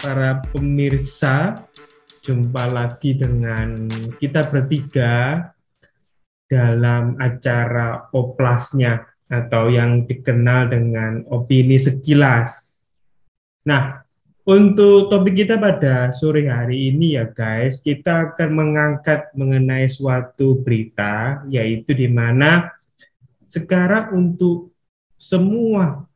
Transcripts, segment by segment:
Para pemirsa, jumpa lagi dengan kita bertiga dalam acara oplasnya atau yang dikenal dengan opini sekilas. Nah, untuk topik kita pada sore hari ini ya guys, kita akan mengangkat mengenai suatu berita yaitu di mana sekarang untuk semua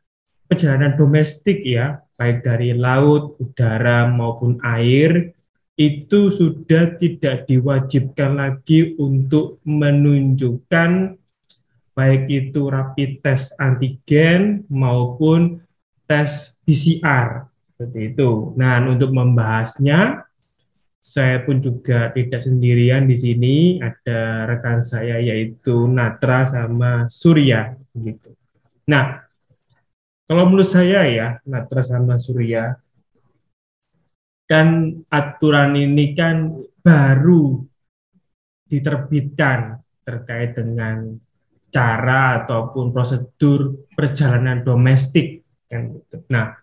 perjalanan domestik ya, baik dari laut, udara maupun air itu sudah tidak diwajibkan lagi untuk menunjukkan baik itu rapid test antigen maupun tes PCR seperti itu. Nah, untuk membahasnya saya pun juga tidak sendirian di sini, ada rekan saya yaitu Natra sama Surya gitu. Nah, kalau menurut saya ya Natra sama Surya kan aturan ini kan baru diterbitkan terkait dengan cara ataupun prosedur perjalanan domestik kan gitu. Nah,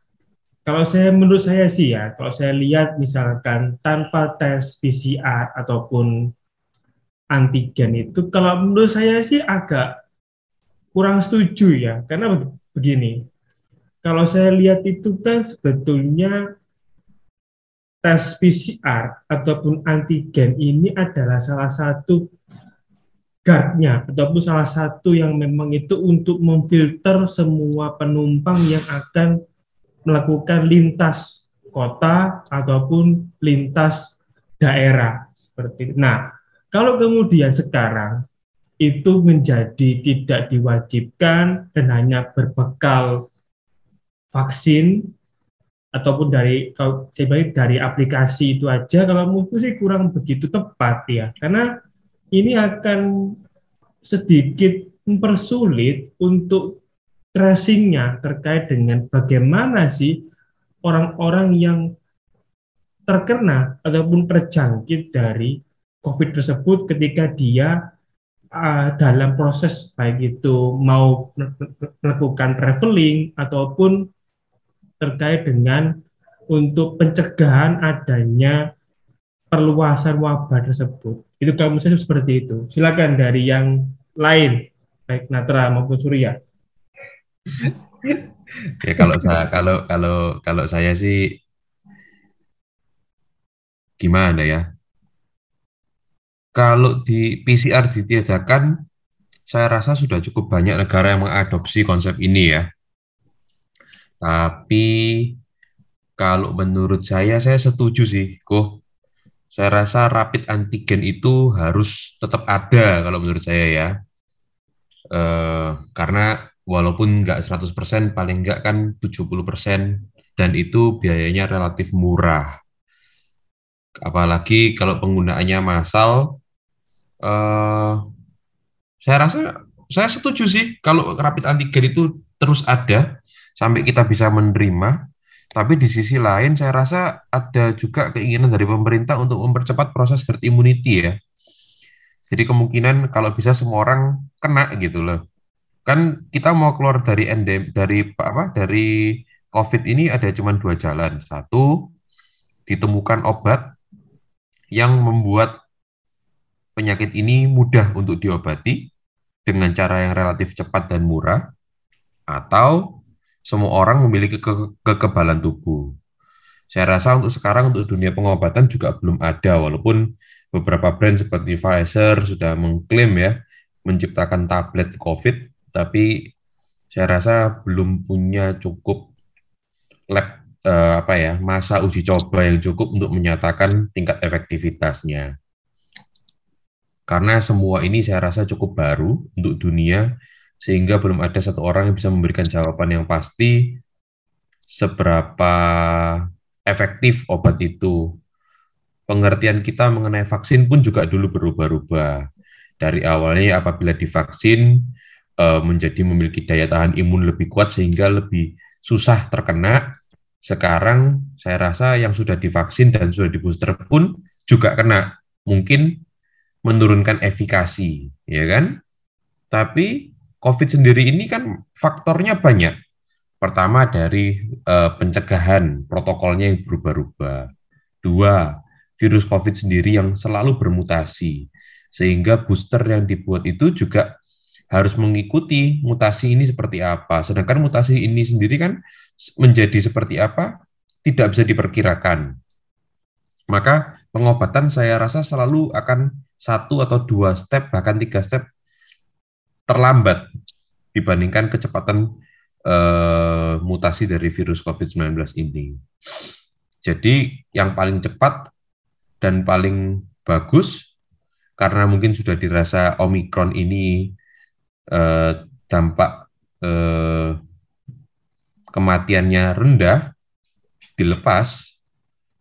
kalau saya menurut saya sih ya, kalau saya lihat misalkan tanpa tes PCR ataupun antigen itu, kalau menurut saya sih agak kurang setuju ya, karena begini, kalau saya lihat itu kan sebetulnya tes PCR ataupun antigen ini adalah salah satu guardnya ataupun salah satu yang memang itu untuk memfilter semua penumpang yang akan melakukan lintas kota ataupun lintas daerah seperti itu. Nah, kalau kemudian sekarang itu menjadi tidak diwajibkan dan hanya berbekal vaksin ataupun dari kalau saya bilang dari aplikasi itu aja kalau menurutku sih kurang begitu tepat ya. Karena ini akan sedikit mempersulit untuk tracingnya terkait dengan bagaimana sih orang-orang yang terkena ataupun terjangkit dari COVID tersebut ketika dia uh, dalam proses baik itu mau melakukan traveling ataupun terkait dengan untuk pencegahan adanya perluasan wabah tersebut. Itu kalau misalnya seperti itu. Silakan dari yang lain, baik Natra maupun Surya ya kalau saya kalau kalau kalau saya sih gimana ya? Kalau di PCR ditiadakan, saya rasa sudah cukup banyak negara yang mengadopsi konsep ini ya. Tapi kalau menurut saya, saya setuju sih, kok. Saya rasa rapid antigen itu harus tetap ada kalau menurut saya ya. Eh, karena walaupun nggak 100% paling nggak kan 70% dan itu biayanya relatif murah. Apalagi kalau penggunaannya massal, eh, saya rasa saya setuju sih kalau rapid antigen itu terus ada sampai kita bisa menerima. Tapi di sisi lain saya rasa ada juga keinginan dari pemerintah untuk mempercepat proses herd immunity ya. Jadi kemungkinan kalau bisa semua orang kena gitu loh kan kita mau keluar dari endem dari apa dari COVID ini ada cuma dua jalan. Satu, ditemukan obat yang membuat penyakit ini mudah untuk diobati dengan cara yang relatif cepat dan murah, atau semua orang memiliki ke kekebalan tubuh. Saya rasa untuk sekarang untuk dunia pengobatan juga belum ada, walaupun beberapa brand seperti Pfizer sudah mengklaim ya menciptakan tablet COVID tapi saya rasa belum punya cukup lab eh, apa ya masa uji coba yang cukup untuk menyatakan tingkat efektivitasnya. Karena semua ini saya rasa cukup baru untuk dunia sehingga belum ada satu orang yang bisa memberikan jawaban yang pasti seberapa efektif obat itu. Pengertian kita mengenai vaksin pun juga dulu berubah-ubah. Dari awalnya apabila divaksin uh, menjadi memiliki daya tahan imun lebih kuat sehingga lebih susah terkena. Sekarang saya rasa yang sudah divaksin dan sudah di booster pun juga kena. Mungkin menurunkan efikasi, ya kan? Tapi COVID sendiri ini kan faktornya banyak. Pertama dari uh, pencegahan protokolnya yang berubah-ubah. Dua, virus COVID sendiri yang selalu bermutasi. Sehingga booster yang dibuat itu juga harus mengikuti mutasi ini seperti apa. Sedangkan mutasi ini sendiri kan menjadi seperti apa tidak bisa diperkirakan. Maka pengobatan saya rasa selalu akan satu atau dua step bahkan tiga step terlambat dibandingkan kecepatan uh, mutasi dari virus COVID-19 ini. Jadi yang paling cepat dan paling bagus karena mungkin sudah dirasa Omikron ini uh, dampak uh, kematiannya rendah dilepas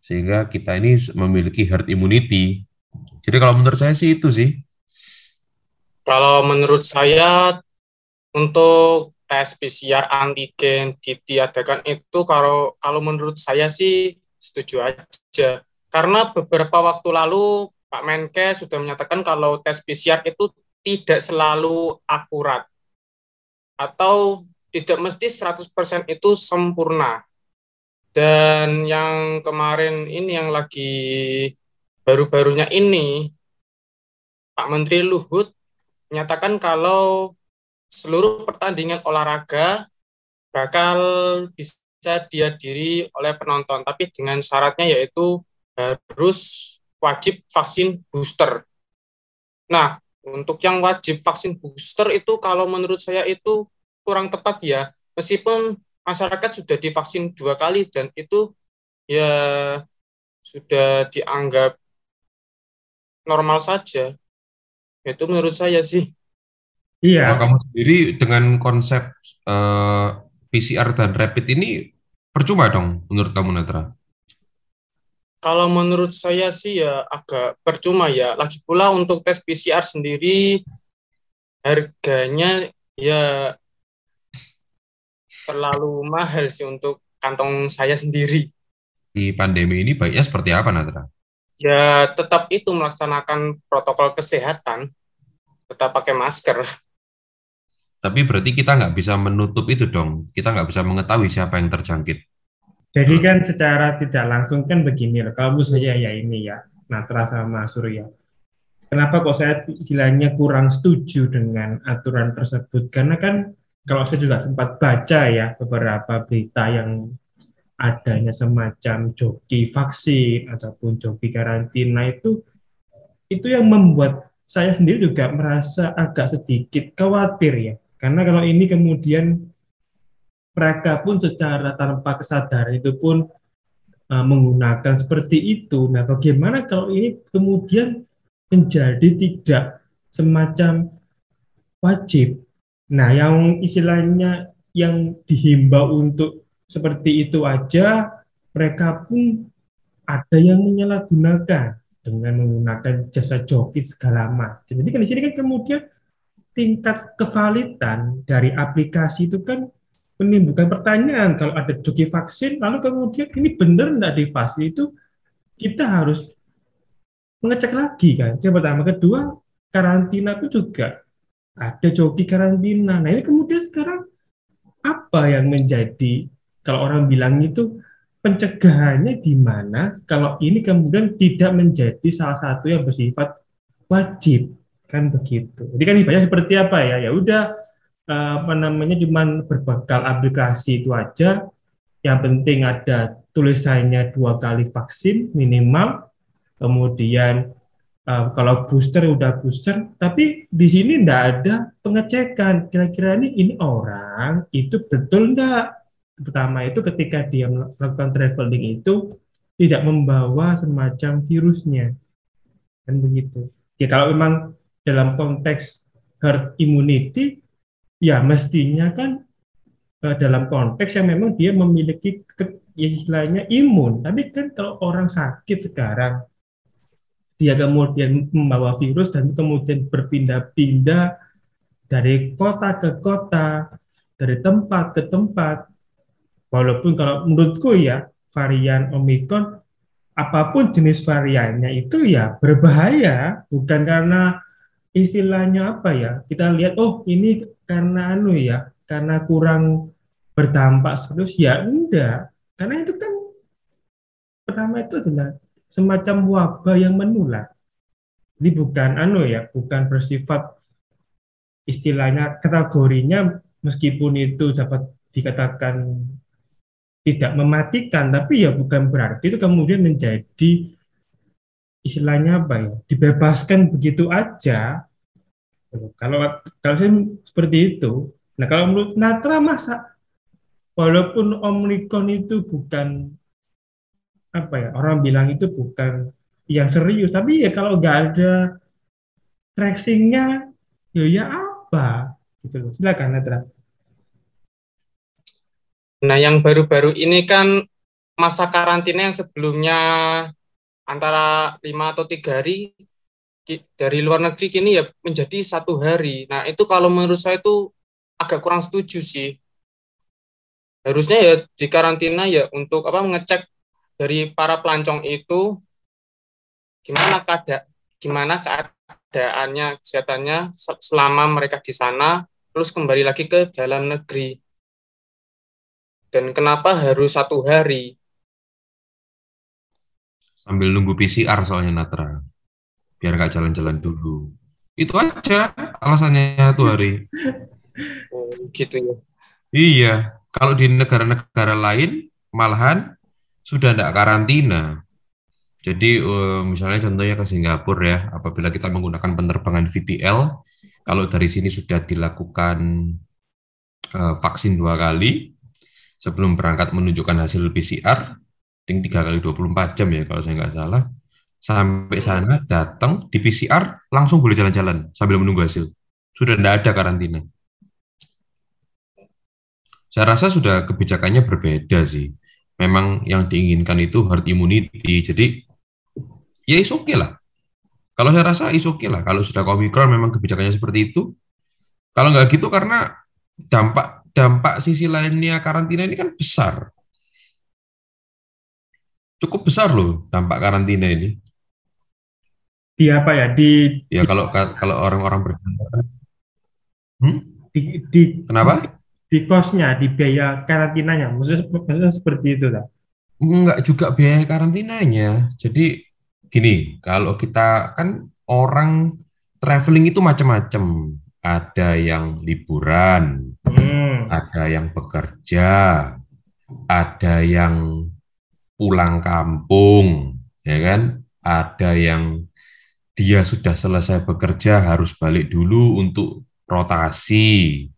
sehingga kita ini memiliki herd immunity. Jadi kalau menurut saya sih itu sih. Kalau menurut saya untuk tes PCR antigen ditiadakan itu kalau kalau menurut saya sih setuju aja. Karena beberapa waktu lalu Pak Menkes sudah menyatakan kalau tes PCR itu tidak selalu akurat atau tidak mesti 100% itu sempurna. Dan yang kemarin ini yang lagi baru-barunya ini Pak Menteri Luhut menyatakan kalau seluruh pertandingan olahraga bakal bisa dihadiri oleh penonton, tapi dengan syaratnya yaitu harus wajib vaksin booster. Nah, untuk yang wajib vaksin booster itu kalau menurut saya itu kurang tepat ya, meskipun masyarakat sudah divaksin dua kali dan itu ya sudah dianggap normal saja. Itu menurut saya sih. Iya. Kalau kamu sendiri dengan konsep uh, eh, PCR dan rapid ini percuma dong menurut kamu Netra? Kalau menurut saya sih ya agak percuma ya. Lagi pula untuk tes PCR sendiri harganya ya terlalu mahal sih untuk kantong saya sendiri. Di pandemi ini baiknya seperti apa Natra? Ya tetap itu melaksanakan protokol kesehatan, tetap pakai masker. Tapi berarti kita nggak bisa menutup itu dong. Kita nggak bisa mengetahui siapa yang terjangkit. Jadi kan secara tidak langsung kan begini loh. Kalau saya ya ini ya, Natra sama Surya. Kenapa kok saya istilahnya kurang setuju dengan aturan tersebut? Karena kan kalau saya juga sempat baca ya beberapa berita yang adanya semacam joki vaksin ataupun joki karantina itu itu yang membuat saya sendiri juga merasa agak sedikit khawatir ya karena kalau ini kemudian mereka pun secara tanpa kesadaran itu pun uh, menggunakan seperti itu. Nah, bagaimana kalau ini kemudian menjadi tidak semacam wajib? Nah, yang istilahnya yang dihimbau untuk seperti itu aja, mereka pun ada yang menyalahgunakan dengan menggunakan jasa joki segala macam. Jadi kan di sini kan kemudian tingkat kevalidan dari aplikasi itu kan menimbulkan pertanyaan kalau ada joki vaksin lalu kemudian ini benar enggak divaksin itu kita harus mengecek lagi kan yang pertama kedua karantina itu juga ada joki karantina nah ini kemudian sekarang apa yang menjadi kalau orang bilang itu pencegahannya di mana kalau ini kemudian tidak menjadi salah satu yang bersifat wajib kan begitu. Jadi kan ibaratnya seperti apa ya? Ya udah eh, apa namanya cuman berbekal aplikasi itu aja. Yang penting ada tulisannya dua kali vaksin minimal. Kemudian uh, kalau booster udah booster, tapi di sini tidak ada pengecekan. Kira-kira ini ini orang itu betul enggak? Pertama itu ketika dia melakukan traveling itu tidak membawa semacam virusnya, kan begitu. Ya kalau memang dalam konteks herd immunity, ya mestinya kan uh, dalam konteks yang memang dia memiliki ke, ya istilahnya imun. Tapi kan kalau orang sakit sekarang, dia kemudian membawa virus dan kemudian berpindah-pindah dari kota ke kota, dari tempat ke tempat. Walaupun kalau menurutku ya varian Omicron apa pun jenis variannya itu ya berbahaya. Bukan karena istilahnya apa ya kita lihat oh ini karena anu ya karena kurang berdampak serius ya enggak. Karena itu kan pertama itu adalah semacam wabah yang menular. Ini bukan anu ya bukan bersifat istilahnya kategorinya meskipun itu dapat dikatakan tidak mematikan tapi ya bukan berarti itu kemudian menjadi istilahnya apa ya dibebaskan begitu aja. Kalau kalau saya seperti itu nah kalau menurut Natra masa walaupun Omikron itu bukan apa ya orang bilang itu bukan yang serius tapi ya kalau nggak ada tracingnya ya ya apa? Gitu loh. Silakan Natra nah yang baru-baru ini kan masa karantina yang sebelumnya antara lima atau tiga hari dari luar negeri kini ya menjadi satu hari. Nah itu kalau menurut saya itu agak kurang setuju sih. Harusnya ya di karantina ya untuk apa mengecek dari para pelancong itu gimana keada gimana keadaannya kesehatannya selama mereka di sana terus kembali lagi ke dalam negeri dan kenapa harus satu hari? Sambil nunggu PCR soalnya Natra. Biar nggak jalan-jalan dulu. Itu aja alasannya satu hari. Oh, gitu ya. Iya kalau di negara-negara lain malahan sudah tidak karantina. Jadi uh, misalnya contohnya ke Singapura ya, apabila kita menggunakan penerbangan VTL, kalau dari sini sudah dilakukan uh, vaksin dua kali, sebelum berangkat menunjukkan hasil PCR, ting tiga kali 24 jam ya kalau saya nggak salah, sampai sana datang di PCR langsung boleh jalan-jalan sambil menunggu hasil. Sudah tidak ada karantina. Saya rasa sudah kebijakannya berbeda sih memang yang diinginkan itu herd immunity. Jadi ya is okay lah. Kalau saya rasa is okay lah. Kalau sudah Omicron memang kebijakannya seperti itu. Kalau nggak gitu karena dampak dampak sisi lainnya karantina ini kan besar. Cukup besar loh dampak karantina ini. Di apa ya? Di ya kalau kalau orang-orang berkata, hmm? di, di kenapa? di kosnya, di biaya karantinanya. Maksudnya, maksudnya seperti itu lah. Enggak juga biaya karantinanya. Jadi gini, kalau kita kan orang traveling itu macam-macam. Ada yang liburan, hmm. ada yang bekerja, ada yang pulang kampung, ya kan? Ada yang dia sudah selesai bekerja harus balik dulu untuk rotasi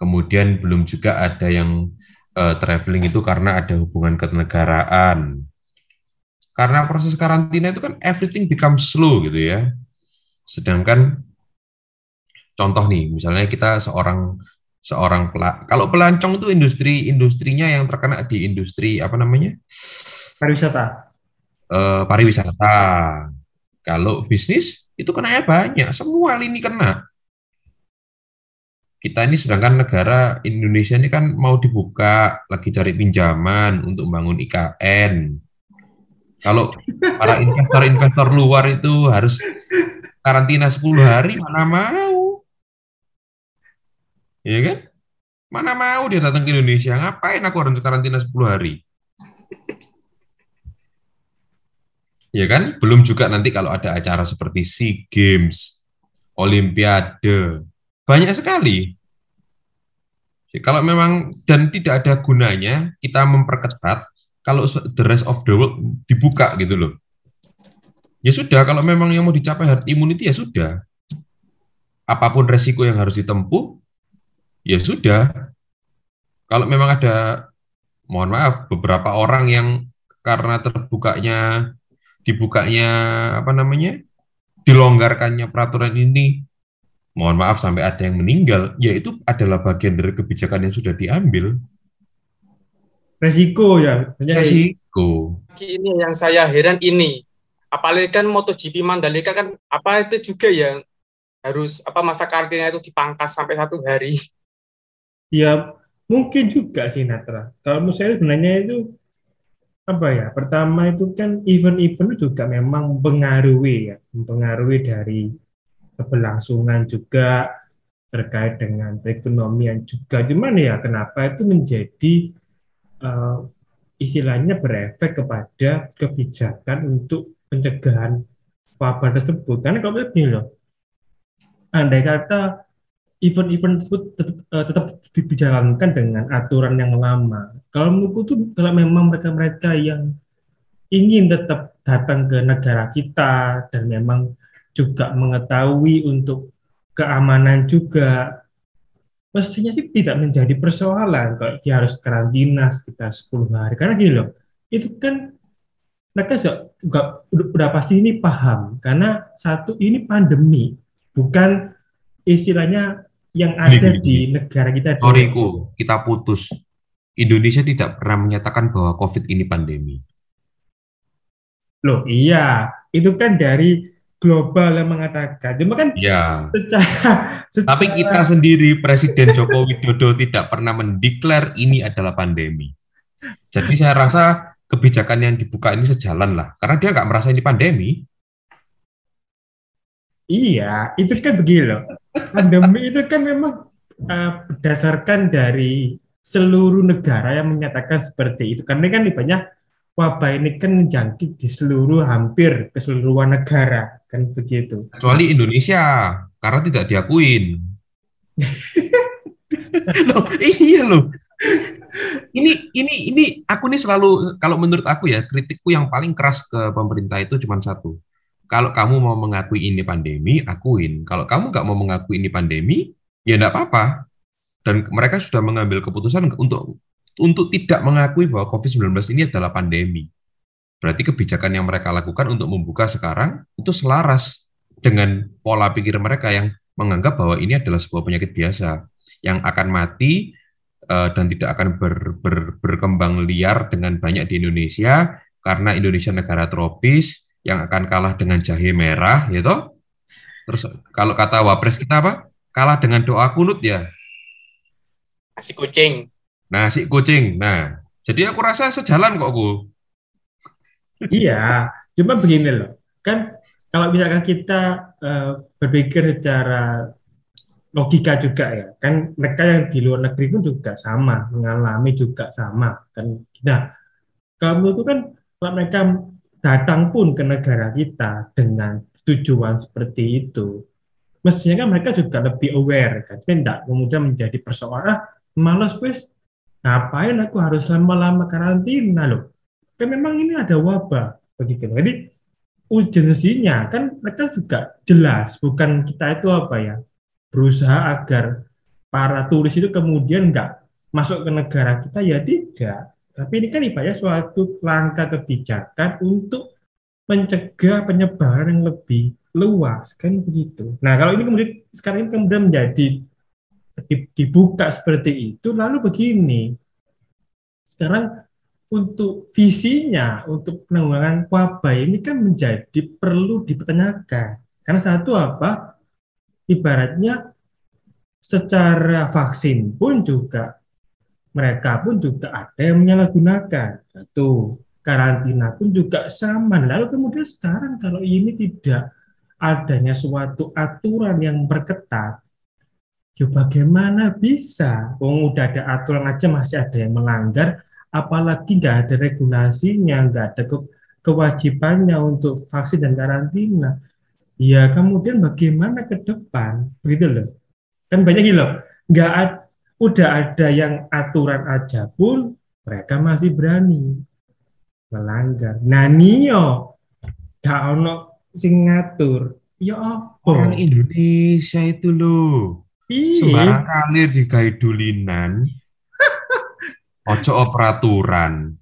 Kemudian belum juga ada yang uh, traveling itu karena ada hubungan kenegaraan. Karena proses karantina itu kan everything becomes slow gitu ya. Sedangkan contoh nih, misalnya kita seorang seorang pela, kalau pelancong itu industri industrinya yang terkena di industri apa namanya pariwisata. Uh, pariwisata. Kalau bisnis itu kena banyak, semua lini kena kita ini sedangkan negara Indonesia ini kan mau dibuka, lagi cari pinjaman untuk membangun IKN. Kalau para investor-investor luar itu harus karantina 10 hari, mana mau? Ya kan? Mana mau dia datang ke Indonesia? Ngapain aku harus karantina 10 hari? Ya kan? Belum juga nanti kalau ada acara seperti SEA Games, Olimpiade, banyak sekali. Kalau memang dan tidak ada gunanya kita memperketat kalau the rest of the world dibuka gitu loh. Ya sudah, kalau memang yang mau dicapai herd immunity ya sudah. Apa pun resiko yang harus ditempuh, ya sudah. Kalau memang ada, mohon maaf, beberapa orang yang karena terbukanya, dibukanya apa namanya, dilonggarkannya peraturan ini mohon maaf sampai ada yang meninggal, ya itu adalah bagian dari kebijakan yang sudah diambil. Resiko ya. Resiko. Ini yang saya heran ini, apalagi kan MotoGP Mandalika kan apa itu juga ya harus apa masa karantina itu dipangkas sampai satu hari. Ya mungkin juga sih Natra. Kalau menurut saya sebenarnya itu apa ya? Pertama itu kan event-event juga memang mempengaruhi ya, mempengaruhi dari keberlangsungan juga terkait dengan perekonomian juga. Cuman ya kenapa itu menjadi uh, istilahnya berefek kepada kebijakan untuk pencegahan wabah tersebut. Karena kalau begini loh, andai kata event-event tersebut tetap, uh, tetap dijalankan dengan aturan yang lama. Kalau menurutku tuh kalau memang mereka-mereka yang ingin tetap datang ke negara kita dan memang juga mengetahui untuk keamanan juga mestinya sih tidak menjadi persoalan kalau dia harus karantina sekitar 10 hari. Karena gini loh itu kan mereka juga, juga udah pasti ini paham. Karena satu ini pandemi. Bukan istilahnya yang ada gini, di negara kita. Sorryku, kita putus. Indonesia tidak pernah menyatakan bahwa COVID ini pandemi. Loh iya, itu kan dari global yang mengatakan. Cuma kan ya. secara, secara Tapi kita sendiri Presiden Joko Widodo tidak pernah mendeklar ini adalah pandemi. Jadi saya rasa kebijakan yang dibuka ini sejalan lah, karena dia nggak merasa ini pandemi. Iya, itu kan begini loh. Pandemi itu kan memang uh, berdasarkan dari seluruh negara yang menyatakan seperti itu. Karena kan banyak wabah ini kan menjangkit di seluruh hampir keseluruhan negara kan begitu. Kecuali Indonesia karena tidak diakuin. loh, iya loh. Ini ini ini aku nih selalu kalau menurut aku ya kritikku yang paling keras ke pemerintah itu cuma satu. Kalau kamu mau mengakui ini pandemi, akuin. Kalau kamu nggak mau mengakui ini pandemi, ya enggak apa-apa. Dan mereka sudah mengambil keputusan untuk untuk tidak mengakui bahwa COVID-19 ini adalah pandemi. Berarti kebijakan yang mereka lakukan untuk membuka sekarang itu selaras dengan pola pikir mereka yang menganggap bahwa ini adalah sebuah penyakit biasa yang akan mati uh, dan tidak akan ber, ber, berkembang liar dengan banyak di Indonesia karena Indonesia negara tropis yang akan kalah dengan jahe merah, gitu. Terus kalau kata wapres kita apa? Kalah dengan doa kunut ya. Nasi kucing. Nasi kucing. Nah, jadi aku rasa sejalan kok aku. Iya, cuma begini loh. Kan kalau misalkan kita uh, berpikir secara logika juga ya, kan mereka yang di luar negeri pun juga sama, mengalami juga sama. Kan, nah, kalau itu kan kalau mereka datang pun ke negara kita dengan tujuan seperti itu, mestinya kan mereka juga lebih aware kan, tidak kemudian menjadi persoalan, ah, malas wes Ngapain aku harus lama-lama karantina loh? Kan memang ini ada wabah begitu. Jadi urgensinya kan mereka juga jelas, bukan kita itu apa ya berusaha agar para turis itu kemudian nggak masuk ke negara kita ya tidak. Tapi ini kan ibaratnya suatu langkah kebijakan untuk mencegah penyebaran yang lebih luas kan begitu. Nah kalau ini kemudian sekarang ini kemudian menjadi dibuka seperti itu lalu begini. Sekarang untuk visinya untuk penanggulangan wabah ini kan menjadi perlu dipertanyakan. Karena satu apa? Ibaratnya secara vaksin pun juga mereka pun juga ada yang menyalahgunakan satu karantina pun juga sama lalu kemudian sekarang kalau ini tidak adanya suatu aturan yang berketat Ya bagaimana bisa? Oh, udah ada aturan aja masih ada yang melanggar, apalagi nggak ada regulasinya, nggak ada ke kewajibannya untuk vaksin dan karantina. Ya kemudian bagaimana ke depan, begitu loh. Kan banyak loh, nggak ad, udah ada yang aturan aja pun mereka masih berani melanggar. Nah nio, gak ono sing ngatur. Ya apa? Orang Indonesia itu loh Sembarang kali digawe dulinan. Ojo peraturan.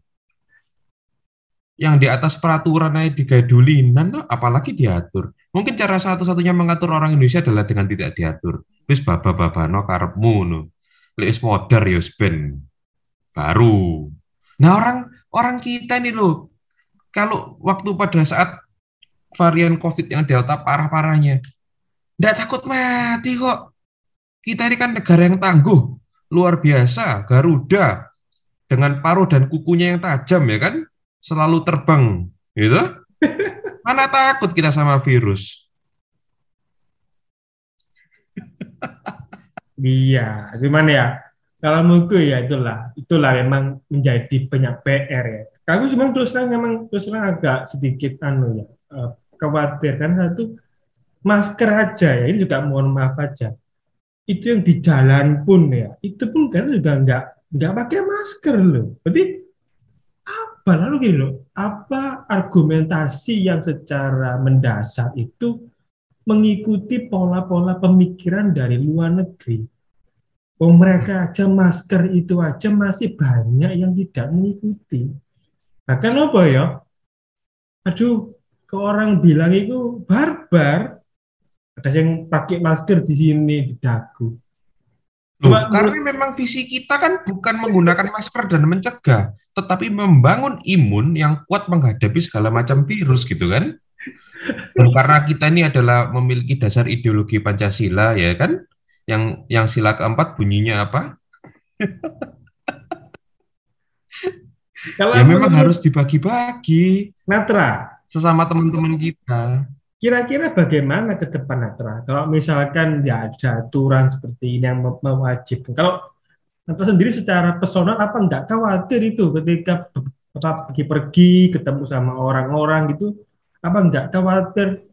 Yang di atas peraturan aja digawe dulinan, apalagi diatur. Mungkin cara satu-satunya mengatur orang Indonesia adalah dengan tidak diatur. Wis baba-baba no karepmu no. Lek modar ya ben baru. Nah orang orang kita nih loh, kalau waktu pada saat varian COVID yang delta parah-parahnya, tidak takut mati kok. Kita ini kan negara yang tangguh, luar biasa, Garuda dengan paruh dan kukunya yang tajam ya kan, selalu terbang, gitu. Mana takut kita sama virus? Iya, gimana ya? Kalau menurutku ya itulah, itulah memang menjadi banyak PR ya. Aku cuma terus terang memang terus terang agak sedikit anu ya, eh, khawatir kan satu masker aja ya, ini juga mohon maaf aja. Itu yang di jalan pun ya, itu pun kan juga nggak nggak pakai masker loh. Berarti apa lalu gini loh, apa argumentasi yang secara mendasar itu mengikuti pola-pola pemikiran dari luar negeri. Oh mereka aja masker itu aja masih banyak yang tidak mengikuti. Bahkan apa ya? Aduh, ke orang bilang itu barbar. Ada yang pakai masker di sini di dagu. Loh, karena memang visi kita kan bukan menggunakan masker dan mencegah, tetapi membangun imun yang kuat menghadapi segala macam virus gitu kan? Karena kita ini adalah memiliki dasar ideologi Pancasila ya kan, yang yang sila keempat bunyinya apa? Kalau ya memang harus dibagi-bagi. Natra. Sesama teman-teman kita. Kira-kira bagaimana ke depan Natra? Kalau misalkan ya ada aturan seperti ini yang mewajibkan. Kalau Natra sendiri secara personal apa enggak khawatir itu ketika pergi-pergi ketemu sama orang-orang gitu apa enggak? Khawatir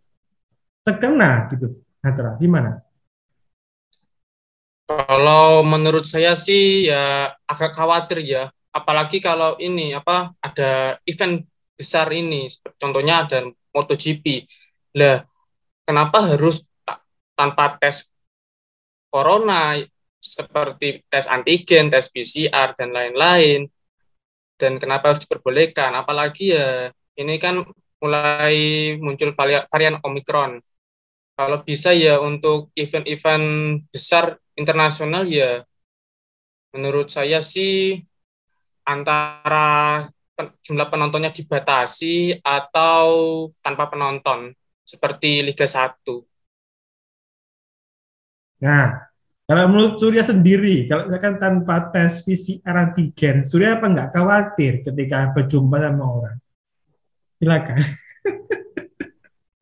terkena gitu Natra gimana? Kalau menurut saya sih ya agak khawatir ya. Apalagi kalau ini apa ada event besar ini. Contohnya ada MotoGP. Lah kenapa harus tanpa tes corona seperti tes antigen, tes PCR dan lain-lain? Dan kenapa harus diperbolehkan? Apalagi ya ini kan mulai muncul varian Omicron. Kalau bisa ya untuk event-event besar internasional ya menurut saya sih antara jumlah penontonnya dibatasi atau tanpa penonton seperti Liga 1. Nah, kalau menurut Surya sendiri, kalau kan tanpa tes PCR antigen, Surya apa nggak khawatir ketika berjumpa sama orang? Silakan.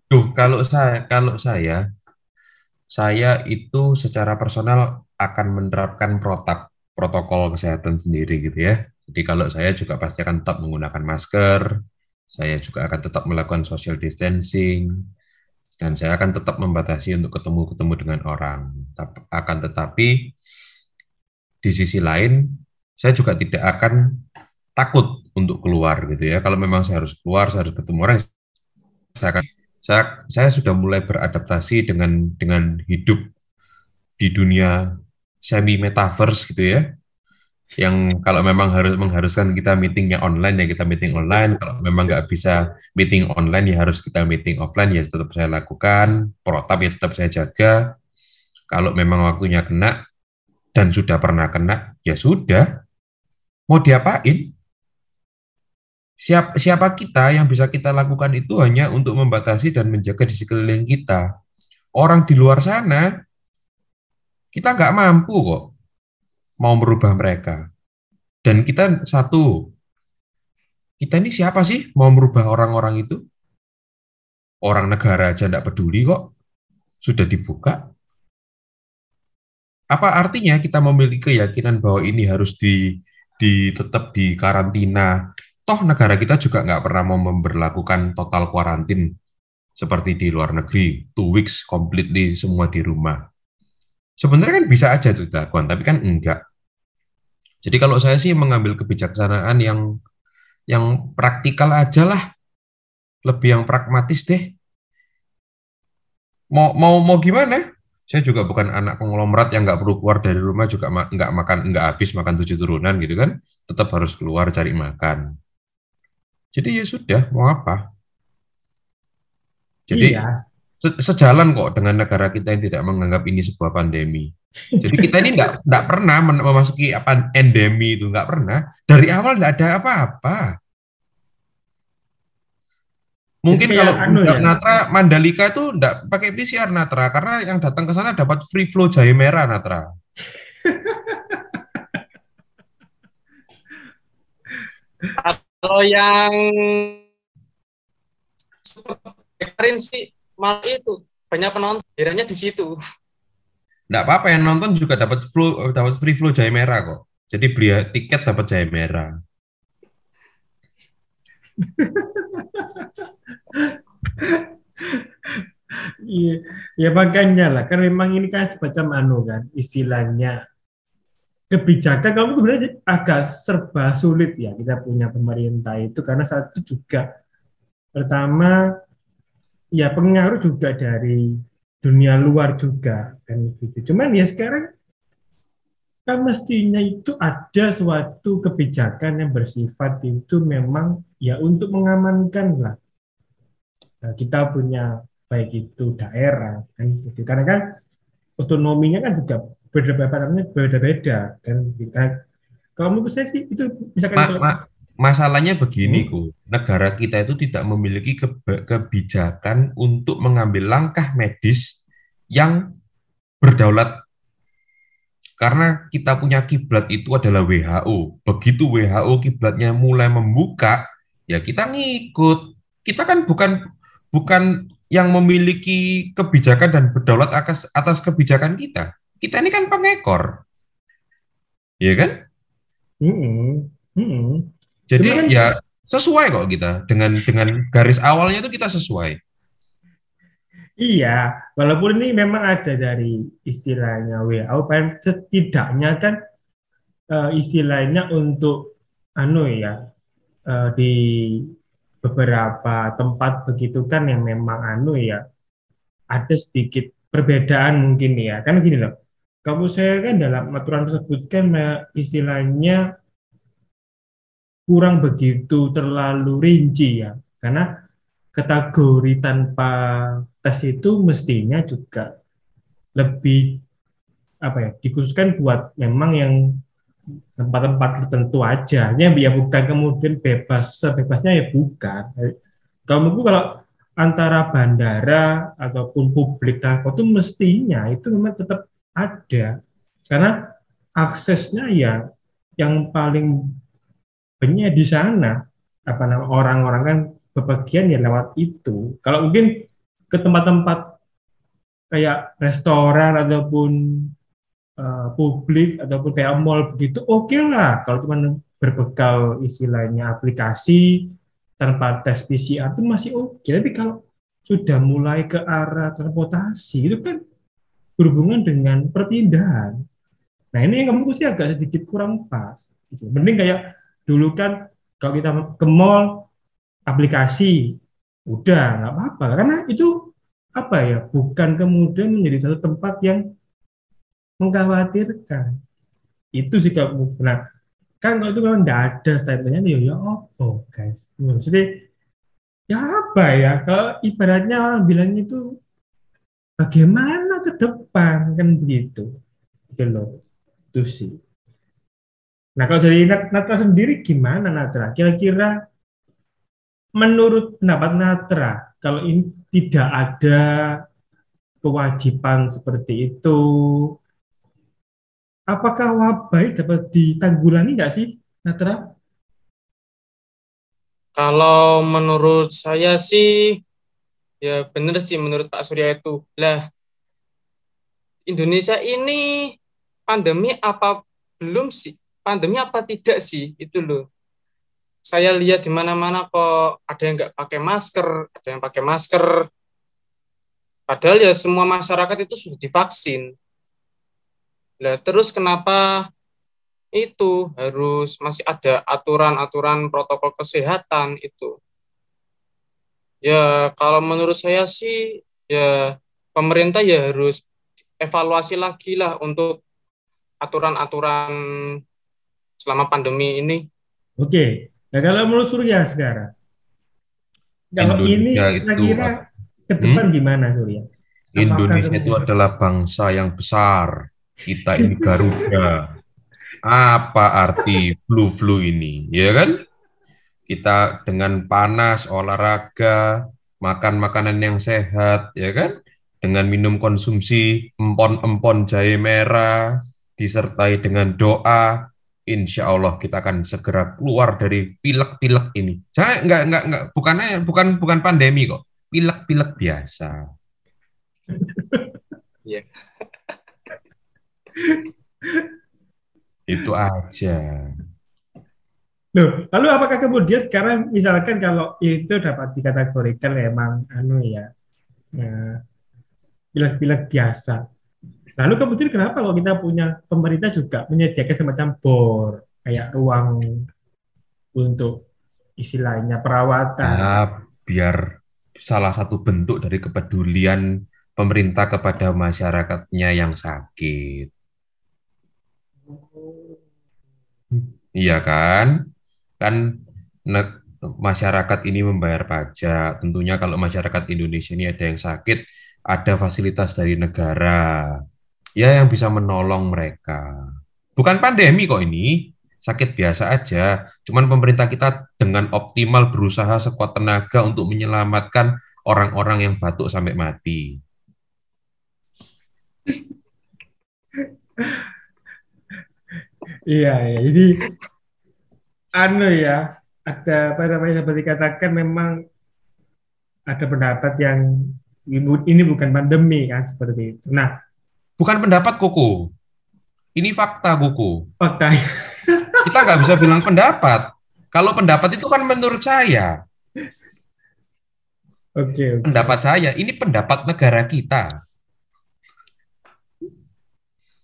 Tuh, kalau saya kalau saya saya itu secara personal akan menerapkan protap protokol kesehatan sendiri gitu ya. Jadi kalau saya juga pasti akan tetap menggunakan masker, saya juga akan tetap melakukan social distancing, dan saya akan tetap membatasi untuk ketemu-ketemu dengan orang. Akan tetapi di sisi lain, saya juga tidak akan takut untuk keluar gitu ya. Kalau memang saya harus keluar, saya harus bertemu orang, saya akan saya saya sudah mulai beradaptasi dengan dengan hidup di dunia semi metaverse gitu ya. Yang kalau memang harus mengharuskan kita meetingnya online ya kita meeting online. Kalau memang nggak bisa meeting online ya harus kita meeting offline ya tetap saya lakukan. Protap ya tetap saya jaga. Kalau memang waktunya kena dan sudah pernah kena ya sudah. Mau diapain? Siap, siapa kita yang bisa kita lakukan itu hanya untuk membatasi dan menjaga di sekeliling kita. Orang di luar sana, kita nggak mampu kok mau merubah mereka. Dan kita satu, kita ini siapa sih mau merubah orang-orang itu? Orang negara aja nggak peduli kok, sudah dibuka. Apa artinya kita memiliki keyakinan bahwa ini harus di, di tetap di karantina toh negara kita juga nggak pernah mau memperlakukan total kuarantin seperti di luar negeri, two weeks completely semua di rumah. Sebenarnya kan bisa aja itu dilakukan, tapi kan enggak. Jadi kalau saya sih mengambil kebijaksanaan yang yang praktikal aja lah, lebih yang pragmatis deh. Mau mau mau gimana? Saya juga bukan anak konglomerat yang nggak perlu keluar dari rumah juga nggak makan nggak habis makan tujuh turunan gitu kan, tetap harus keluar cari makan. Jadi ya sudah, mau apa? Jadi iya. se sejalan kok dengan negara kita yang tidak menganggap ini sebuah pandemi. Jadi kita ini tidak tidak pernah memasuki apa endemi itu nggak pernah. Dari awal tidak ada apa-apa. Mungkin Jadi kalau anu ya. Natra Mandalika itu tidak pakai PCR Natra karena yang datang ke sana dapat free flow jahe merah Natra. Kalau yang kemarin sih malah itu banyak penonton, kiranya di situ. Enggak apa-apa yang nonton juga dapat flow dapat free flow jahe merah kok. Jadi beli tiket dapat jahe merah. Iya, ya makanya lah, kan memang ini kan semacam anu kan, istilahnya kebijakan kamu sebenarnya agak serba sulit ya kita punya pemerintah itu karena satu juga pertama ya pengaruh juga dari dunia luar juga kan gitu. Cuman ya sekarang kan mestinya itu ada suatu kebijakan yang bersifat itu memang ya untuk mengamankan lah nah, kita punya baik itu daerah kan gitu. karena kan otonominya kan juga beda-beda beda-beda kan. Gitu. Nah, kalau menurut saya sih itu misalkan Ma, kalau, ma, masalahnya begini Hmm. ku. Negara kita itu tidak memiliki keba- kebijakan untuk mengambil langkah medis yang berdaulat. Karena kita punya kiblat itu adalah WHO begitu WHO kiblatnya mulai membuka ya kita ngikut. Kita kan bukan bukan yang memiliki kebijakan dan berdaulat atas atas kebijakan kita kita ini kan pengekor ya kan Hmm, hmm. Jadi Cuma kan- ya sesuai kok kita dengan dengan garis awalnya itu kita sesuai. Iya, walaupun ini memang ada dari istilahnya WHO, setidaknya kan eh, istilahnya untuk anu ya eh, di beberapa tempat begitu kan yang memang anu ya ada sedikit perbedaan mungkin ya kan gini loh. Kamu saya kan dalam aturan tersebut kan istilahnya kurang begitu terlalu rinci ya. Karena kategori tanpa tes itu mestinya juga lebih apa ya dikhususkan buat memang yang tempat-tempat tertentu aja. Ya ya bukan kemudian bebas sebebasnya ya bukan. Kalau kalau antara bandara ataupun publik transport itu mestinya itu memang tetap ada karena aksesnya ya yang paling banyak di sana apa nama orang-orang kan bepergian ya lewat itu. Kalau mungkin ke tempat-tempat kayak restoran ataupun uh, publik ataupun kayak mall begitu oke lah kalau cuma berbekal istilahnya aplikasi tanpa tes PCR itu masih oke. Tapi kalau sudah mulai ke arah transportasi itu kan berhubungan dengan perpindahan. Nah ini yang kamu sih agak sedikit kurang pas. Gitu. Mending kayak dulu kan kalau kita ke mall aplikasi udah nggak apa-apa karena itu apa ya bukan kemudian menjadi satu tempat yang mengkhawatirkan itu sih kalau nah kan kalau itu memang tidak ada statementnya ya ya apa guys maksudnya ya apa ya kalau ibaratnya orang bilang itu bagaimana ke depan kan begitu gitu loh itu sih Nah, kalau dari Natra sendiri gimana Natra? Kira-kira menurut pendapat Natra, kalau ini tidak ada kewajiban seperti itu, apakah wabah dapat ditanggulangi nggak sih, Natra? Kalau menurut saya sih, ya benar sih menurut Pak Surya itu. Lah, Indonesia ini pandemi apa belum sih? pandemi apa tidak sih? Itu loh. Saya lihat di mana-mana kok ada yang nggak pakai masker ada yang pakai masker. Padahal ya semua masyarakat itu sudah divaksin. Lah terus kenapa itu harus masih ada aturan-aturan protokol kesehatan itu ya kalau menurut saya sih ya pemerintah ya harus evaluasi lagi lah untuk aturan-aturan selama pandemi ini. Oke, nah kalau menurut Surya sekarang, kalau ini Indonesia itu kira-kira ke depan gimana Surya? Apakah Indonesia itu kemudian- adalah bangsa yang besar. Kita ini Garuda. Apa arti flu-flu ini? Ya kan? Kita dengan panas, olahraga, makan makanan yang sehat, ya kan? Dengan minum konsumsi empon-empon jahe merah, disertai dengan doa, insya Allah kita akan segera keluar dari pilek-pilek ini. Saya nggak nggak nggak bukannya bukan bukan pandemi kok, pilek-pilek biasa. Itu aja. Loh, lalu apakah kemudian sekarang misalkan kalau itu dapat dikategorikan memang anu ya, ya pilek-pilek biasa. Lalu kemudian kenapa kalau kita punya pemerintah juga menyediakan semacam bor kayak ruang untuk istilahnya perawatan. Nah, biar salah satu bentuk dari kepedulian pemerintah kepada masyarakatnya yang sakit. Iya kan? Kan masyarakat ini membayar pajak. Tentunya kalau masyarakat Indonesia ini ada yang sakit, ada fasilitas dari negara. Ya yang bisa menolong mereka. Bukan pandemi kok ini, sakit biasa aja. Cuman pemerintah kita dengan optimal berusaha sekuat tenaga untuk menyelamatkan orang-orang yang batuk sampai mati. Iya, ya. Jadi anu ya, ada apa namanya seperti katakan memang ada pendapat yang ini bukan pandemi kan seperti itu. Nah, Bukan pendapat Koko. Ini fakta Koko. fakta Kita nggak bisa bilang pendapat. Kalau pendapat itu kan menurut saya, oke oke. pendapat saya, ini pendapat negara kita.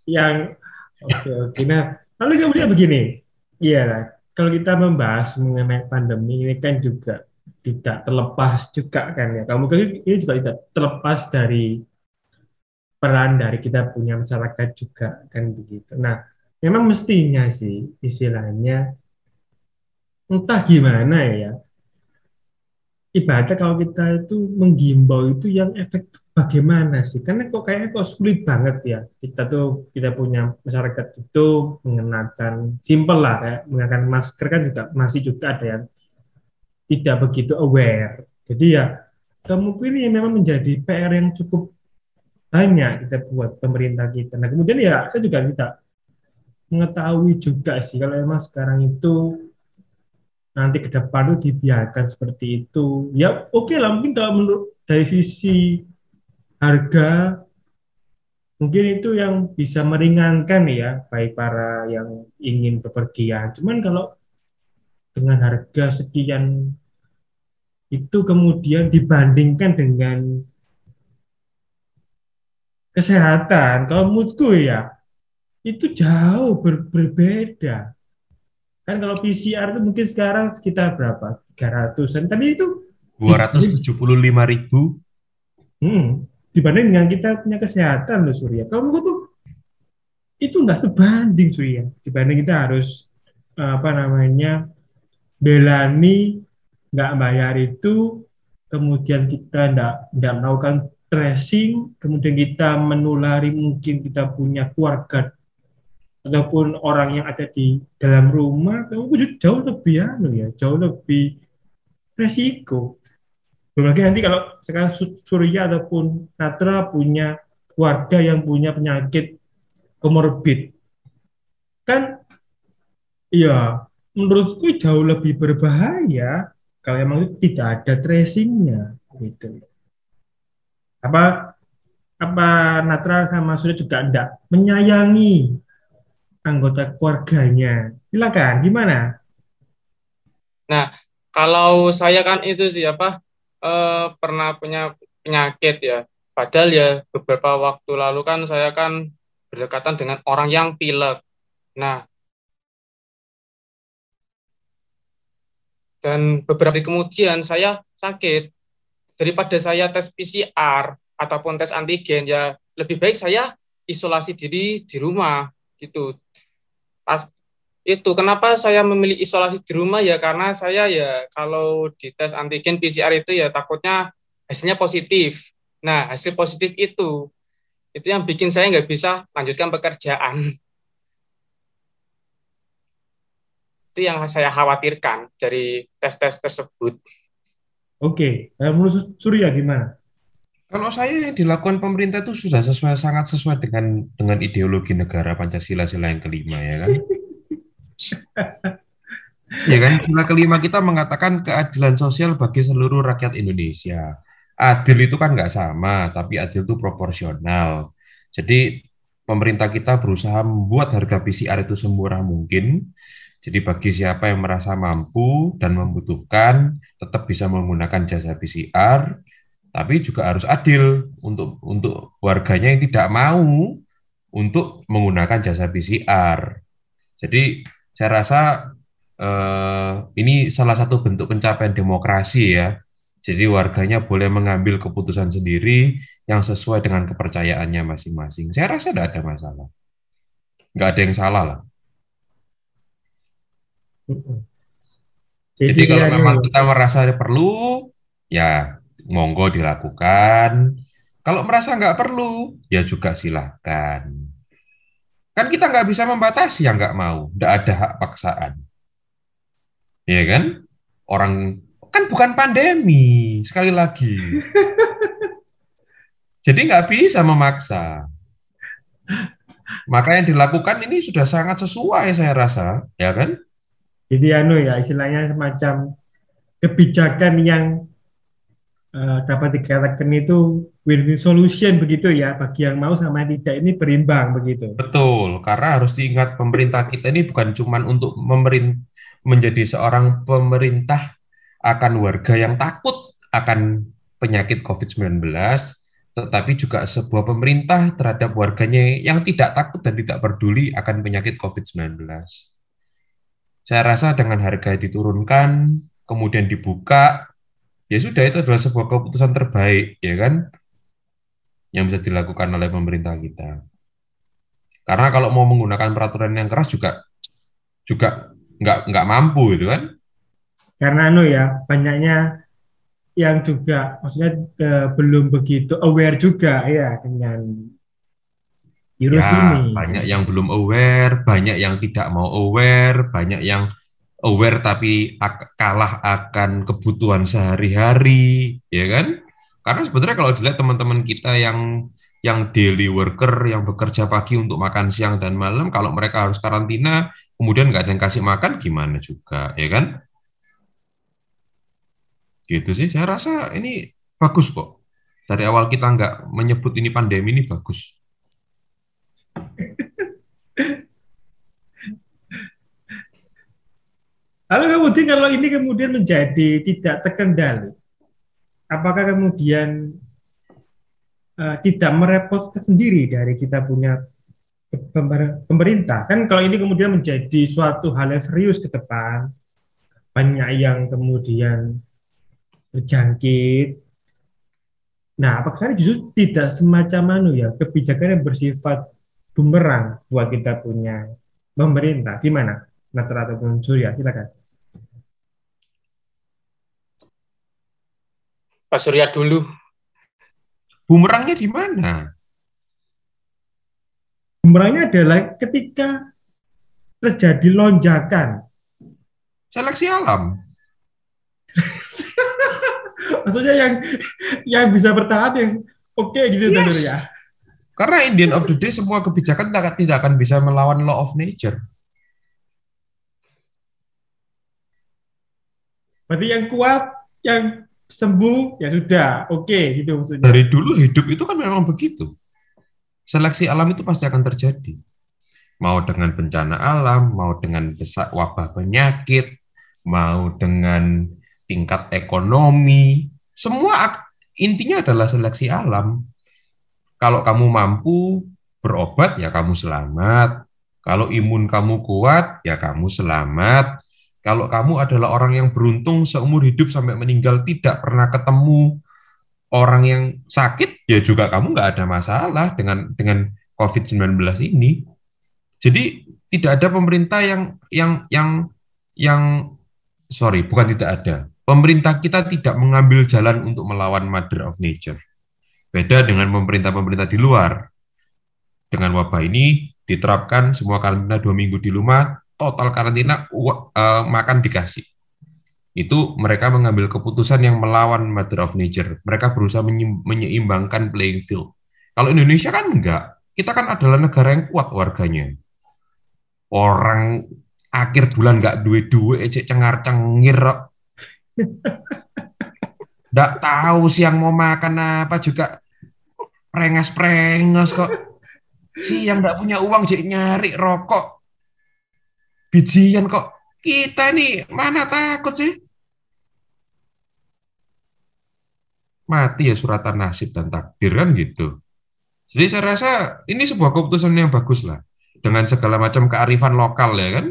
yang oke oke. Nah, lalu kemudian begini, iya. Kalau kita membahas mengenai pandemi ini kan juga tidak terlepas juga kan ya. Kamu ini juga tidak terlepas dari peran dari kita punya masyarakat juga kan begitu. Nah, memang mestinya sih istilahnya entah gimana ya. Ibaratnya kalau kita itu menggimbau itu yang efek bagaimana sih? Karena kok kayaknya kok sulit banget ya. Kita tuh kita punya masyarakat itu mengenakan simple lah kayak mengenakan masker kan juga masih juga ada yang tidak begitu aware. Jadi ya kemungkinan ini memang menjadi PR yang cukup banyak kita buat pemerintah kita. Nah kemudian ya saya juga tidak mengetahui juga sih kalau memang sekarang itu nanti ke depan itu dibiarkan seperti itu. Ya oke lah mungkin kalau menurut dari sisi harga mungkin itu yang bisa meringankan ya baik para yang ingin bepergian. Cuman kalau dengan harga sekian itu kemudian dibandingkan dengan kesehatan, kalau menurutku ya itu jauh ber- berbeda. Kan kalau PCR itu mungkin sekarang sekitar berapa? 300-an. Tapi itu 275 ribu. hmm, dibanding dengan kita punya kesehatan loh Surya. Kalau menurutku tuh itu nggak sebanding Surya. Dibanding kita harus eh, apa namanya belani nggak bayar itu, kemudian kita nggak nggak melakukan tracing, kemudian kita menulari mungkin kita punya keluarga ataupun orang yang ada di dalam rumah, kamu jauh lebih anu ya, jauh lebih resiko. Belum lagi nanti kalau sekarang Su- Surya ataupun Natra punya keluarga yang punya penyakit komorbid, kan ya menurutku jauh lebih berbahaya kalau emang itu tidak ada tracingnya gitu. Apa apa Natra sama Surya juga enggak menyayangi anggota keluarganya. Silakan, gimana? Kalau saya kan itu sih apa eh, pernah punya penyakit ya. Padahal ya beberapa waktu lalu kan saya kan berdekatan dengan orang yang pilek. Nah, dan beberapa hari kemudian saya sakit. Daripada saya tes PCR ataupun tes antigen ya lebih baik saya isolasi diri di rumah gitu. Itu kenapa saya memilih isolasi di rumah ya karena saya ya kalau di tes antigen PCR itu ya takutnya hasilnya positif. Nah hasil positif itu itu yang bikin saya nggak bisa lanjutkan pekerjaan. Itu yang saya khawatirkan dari tes-tes tersebut. Oke, eh, menurut Su- Surya gimana? Kalau saya yang dilakukan pemerintah itu sudah sesuai sangat sesuai dengan dengan ideologi negara Pancasila sila yang kelima ya kan. Ya kan, sila kelima kita mengatakan keadilan sosial bagi seluruh rakyat Indonesia. Adil itu kan nggak sama, tapi adil itu proporsional. Jadi pemerintah kita berusaha membuat harga PCR itu semurah mungkin. Jadi bagi siapa yang merasa mampu dan membutuhkan, tetap bisa menggunakan jasa PCR, tapi juga harus adil untuk untuk warganya yang tidak mau untuk menggunakan jasa PCR. Jadi saya rasa eh, ini salah satu bentuk pencapaian demokrasi ya. Jadi warganya boleh mengambil keputusan sendiri yang sesuai dengan kepercayaannya masing-masing. Saya rasa tidak ada masalah. Nggak ada yang salah lah. Jadi, Jadi kalau memang kita merasa perlu, ya monggo dilakukan. Kalau merasa nggak perlu, ya juga silahkan. Kan kita nggak bisa membatasi yang nggak mau, nggak ada hak paksaan. Ya kan? Orang kan bukan pandemi, sekali lagi. Jadi nggak bisa memaksa. Maka yang dilakukan ini sudah sangat sesuai saya rasa, ya kan? Jadi anu ya istilahnya semacam kebijakan yang uh, dapat dikatakan itu win-win solution begitu ya bagi yang mau sama yang tidak ini berimbang begitu. Betul, karena harus diingat pemerintah kita ini bukan cuma untuk menjadi seorang pemerintah akan warga yang takut akan penyakit COVID-19, tetapi juga sebuah pemerintah terhadap warganya yang tidak takut dan tidak peduli akan penyakit COVID-19. Saya rasa dengan harga diturunkan, kemudian dibuka, ya sudah itu adalah sebuah keputusan terbaik, ya kan? Yang bisa dilakukan oleh pemerintah kita. Karena kalau mau menggunakan peraturan yang keras juga juga nggak nggak mampu itu kan? Karena anu ya banyaknya yang juga maksudnya eh, belum begitu aware juga ya dengan virus ya, ini. Banyak yang belum aware, banyak yang tidak mau aware, banyak yang aware tapi ak kalah akan kebutuhan sehari-hari, ya kan? Karena sebenarnya kalau dilihat teman-teman kita yang yang daily worker yang bekerja pagi untuk makan siang dan malam, kalau mereka harus karantina, kemudian nggak ada yang kasih makan, gimana juga, ya kan? Gitu sih, saya rasa ini bagus kok. Dari awal kita nggak menyebut ini pandemi ini bagus. Lalu kemudian kalau ini kemudian menjadi tidak terkendali, apakah kemudian uh, tidak merepotkan sendiri dari kita punya pemerintah? Kan kalau ini kemudian menjadi suatu hal yang serius ke depan, banyak yang kemudian terjangkit. Nah, apakah ini justru tidak semacam anu ya kebijakan yang bersifat bumerang buat kita punya pemerintah. Gimana? Natra ataupun Surya, silakan. Pak Surya dulu. Bumerangnya di mana? Bumerangnya adalah ketika terjadi lonjakan. Seleksi alam. Maksudnya yang yang bisa bertahan yang oke okay, gitu yes. ya. Karena in the end of the day semua kebijakan tidak, tidak akan bisa melawan law of nature. Berarti yang kuat, yang sembuh, ya sudah, oke okay, gitu maksudnya. Dari dulu hidup itu kan memang begitu. Seleksi alam itu pasti akan terjadi. Mau dengan bencana alam, mau dengan besak wabah penyakit, mau dengan tingkat ekonomi, semua intinya adalah seleksi alam. Kalau kamu mampu berobat, ya kamu selamat. Kalau imun kamu kuat, ya kamu selamat. Kalau kamu adalah orang yang beruntung seumur hidup sampai meninggal tidak pernah ketemu orang yang sakit, ya juga kamu nggak ada masalah dengan dengan COVID-19 ini. Jadi tidak ada pemerintah yang yang yang yang sorry, bukan tidak ada. Pemerintah kita tidak mengambil jalan untuk melawan Mother of Nature. Beda dengan pemerintah-pemerintah di luar. Dengan wabah ini diterapkan semua karantina dua minggu di rumah, total karantina uh, makan dikasih. Itu mereka mengambil keputusan yang melawan Mother of Nature. Mereka berusaha menyeimbangkan playing field. Kalau Indonesia kan enggak. Kita kan adalah negara yang kuat warganya. Orang akhir bulan enggak duwe-duwe ecek cengar-cengir. Nggak tahu siang mau makan apa juga prengas-prengas kok. si yang nggak punya uang jadi nyari rokok bijian kok. Kita nih mana takut sih? Mati ya suratan nasib dan takdir kan gitu. Jadi saya rasa ini sebuah keputusan yang bagus lah. Dengan segala macam kearifan lokal ya kan?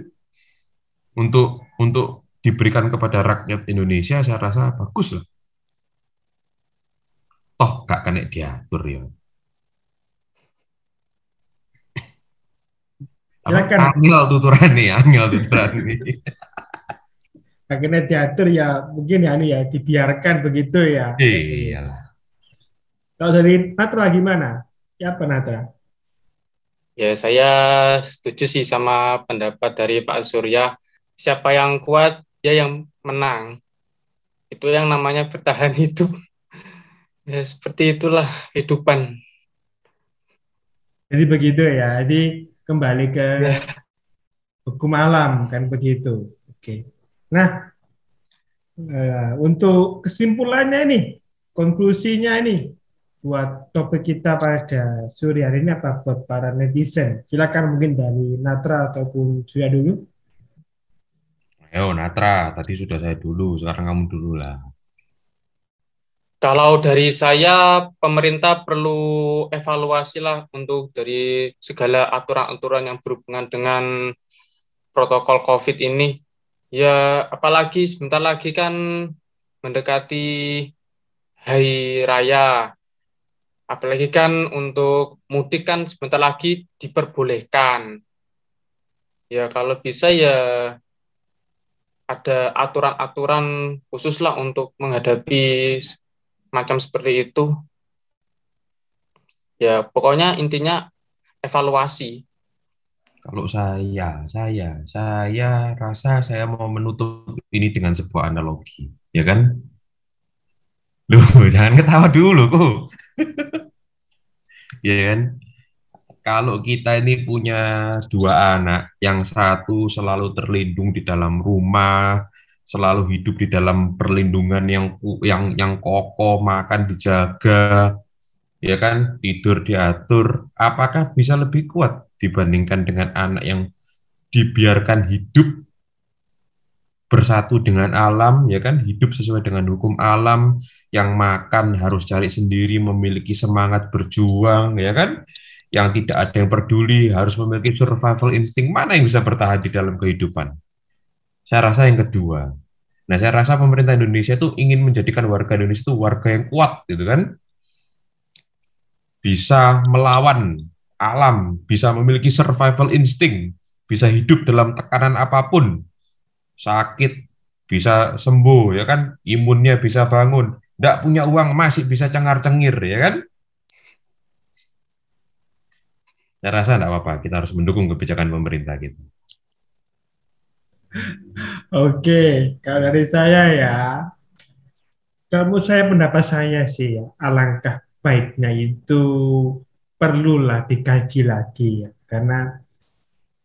Untuk untuk diberikan kepada rakyat Indonesia saya rasa bagus lah. Toh gak kena diatur ya Silakan. Angil tuturan nih, angil tuturan nih. Akhirnya diatur ya mungkin ya ini ya dibiarkan begitu ya. Iya. Kalau dari Natra gimana? Ya apa Natra? Ya, saya setuju sih sama pendapat dari Pak Surya. Siapa yang kuat, dia yang menang. Itu yang namanya bertahan hidup. Ya, seperti itulah kehidupan. Jadi begitu ya. Jadi kembali ke Ya. hukum alam kan begitu. Oke. Nah, eh, untuk kesimpulannya nih, konklusinya ini buat topik kita pada sore hari ini apa buat para netizen? Silakan mungkin dari Natra ataupun Surya dulu. Ayo Natra, tadi sudah saya dulu, sekarang kamu dulu lah. Kalau dari saya, pemerintah perlu evaluasi lah untuk dari segala aturan-aturan yang berhubungan dengan protokol COVID ini. Ya, apalagi sebentar lagi kan mendekati Hari Raya. Apalagi kan untuk mudik kan sebentar lagi diperbolehkan. Ya, kalau bisa ya ada aturan-aturan khusus lah untuk menghadapi macam seperti itu. Ya, pokoknya intinya evaluasi. Kalau saya, saya, saya rasa saya mau menutup ini dengan sebuah analogi, ya kan? Loh, jangan ketawa dulu, kok. ya kan? Kalau kita ini punya dua anak, yang satu selalu terlindung di dalam rumah, selalu hidup di dalam perlindungan yang yang yang kokoh, makan dijaga, ya kan, tidur diatur, apakah bisa lebih kuat dibandingkan dengan anak yang dibiarkan hidup bersatu dengan alam, ya kan, hidup sesuai dengan hukum alam, yang makan harus cari sendiri, memiliki semangat berjuang, ya kan, yang tidak ada yang peduli, harus memiliki survival instinct, mana yang bisa bertahan di dalam kehidupan? Saya rasa yang kedua. Nah, saya rasa pemerintah Indonesia itu ingin menjadikan warga Indonesia itu warga yang kuat, gitu kan? Bisa melawan alam, bisa memiliki survival instinct, bisa hidup dalam tekanan apa pun, sakit bisa sembuh, ya kan? Imunnya bisa bangun, tidak punya uang masih bisa cengar-cengir, ya kan? Saya rasa tidak apa-apa, kita harus mendukung kebijakan pemerintah gitu. Oke, kalau dari saya ya, kalau saya pendapat saya sih ya, alangkah baiknya itu perlulah dikaji lagi ya, karena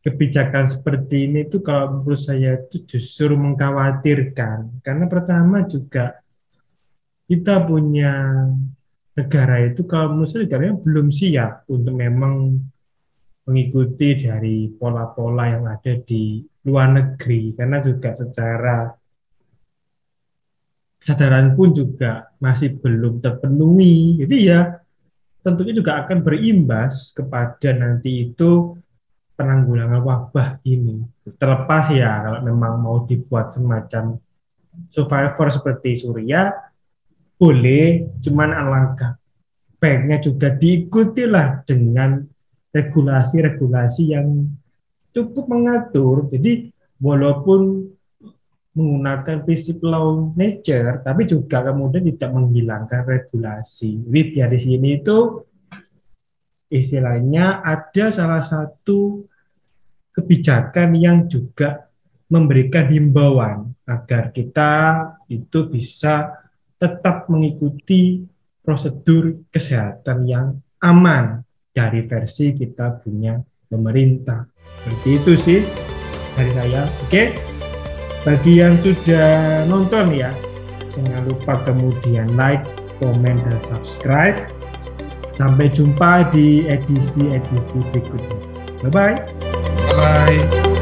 kebijakan seperti ini itu kalau menurut saya itu justru mengkhawatirkan, karena pertama juga kita punya negara itu kalau menurut saya negaranya belum siap untuk memang mengikuti dari pola-pola yang ada di luar negeri karena juga secara kesadaran pun juga masih belum terpenuhi. Jadi ya tentunya juga akan berimbas kepada nanti itu penanggulangan wabah ini. Terlepas ya kalau memang mau dibuat semacam survivor seperti Surya, boleh, cuman alangkah baiknya juga diikutilah dengan regulasi-regulasi yang cukup mengatur. Jadi walaupun menggunakan prinsip law nature, tapi juga kemudian tidak menghilangkan regulasi. Jadi biar di sini itu istilahnya ada salah satu kebijakan yang juga memberikan himbauan agar kita itu bisa tetap mengikuti prosedur kesehatan yang aman dari versi kita punya pemerintah. Seperti itu sih dari saya. Oke, bagi yang sudah nonton ya, jangan lupa kemudian like, komen, dan subscribe. Sampai jumpa di edisi-edisi berikutnya. Bye-bye. Bye-bye.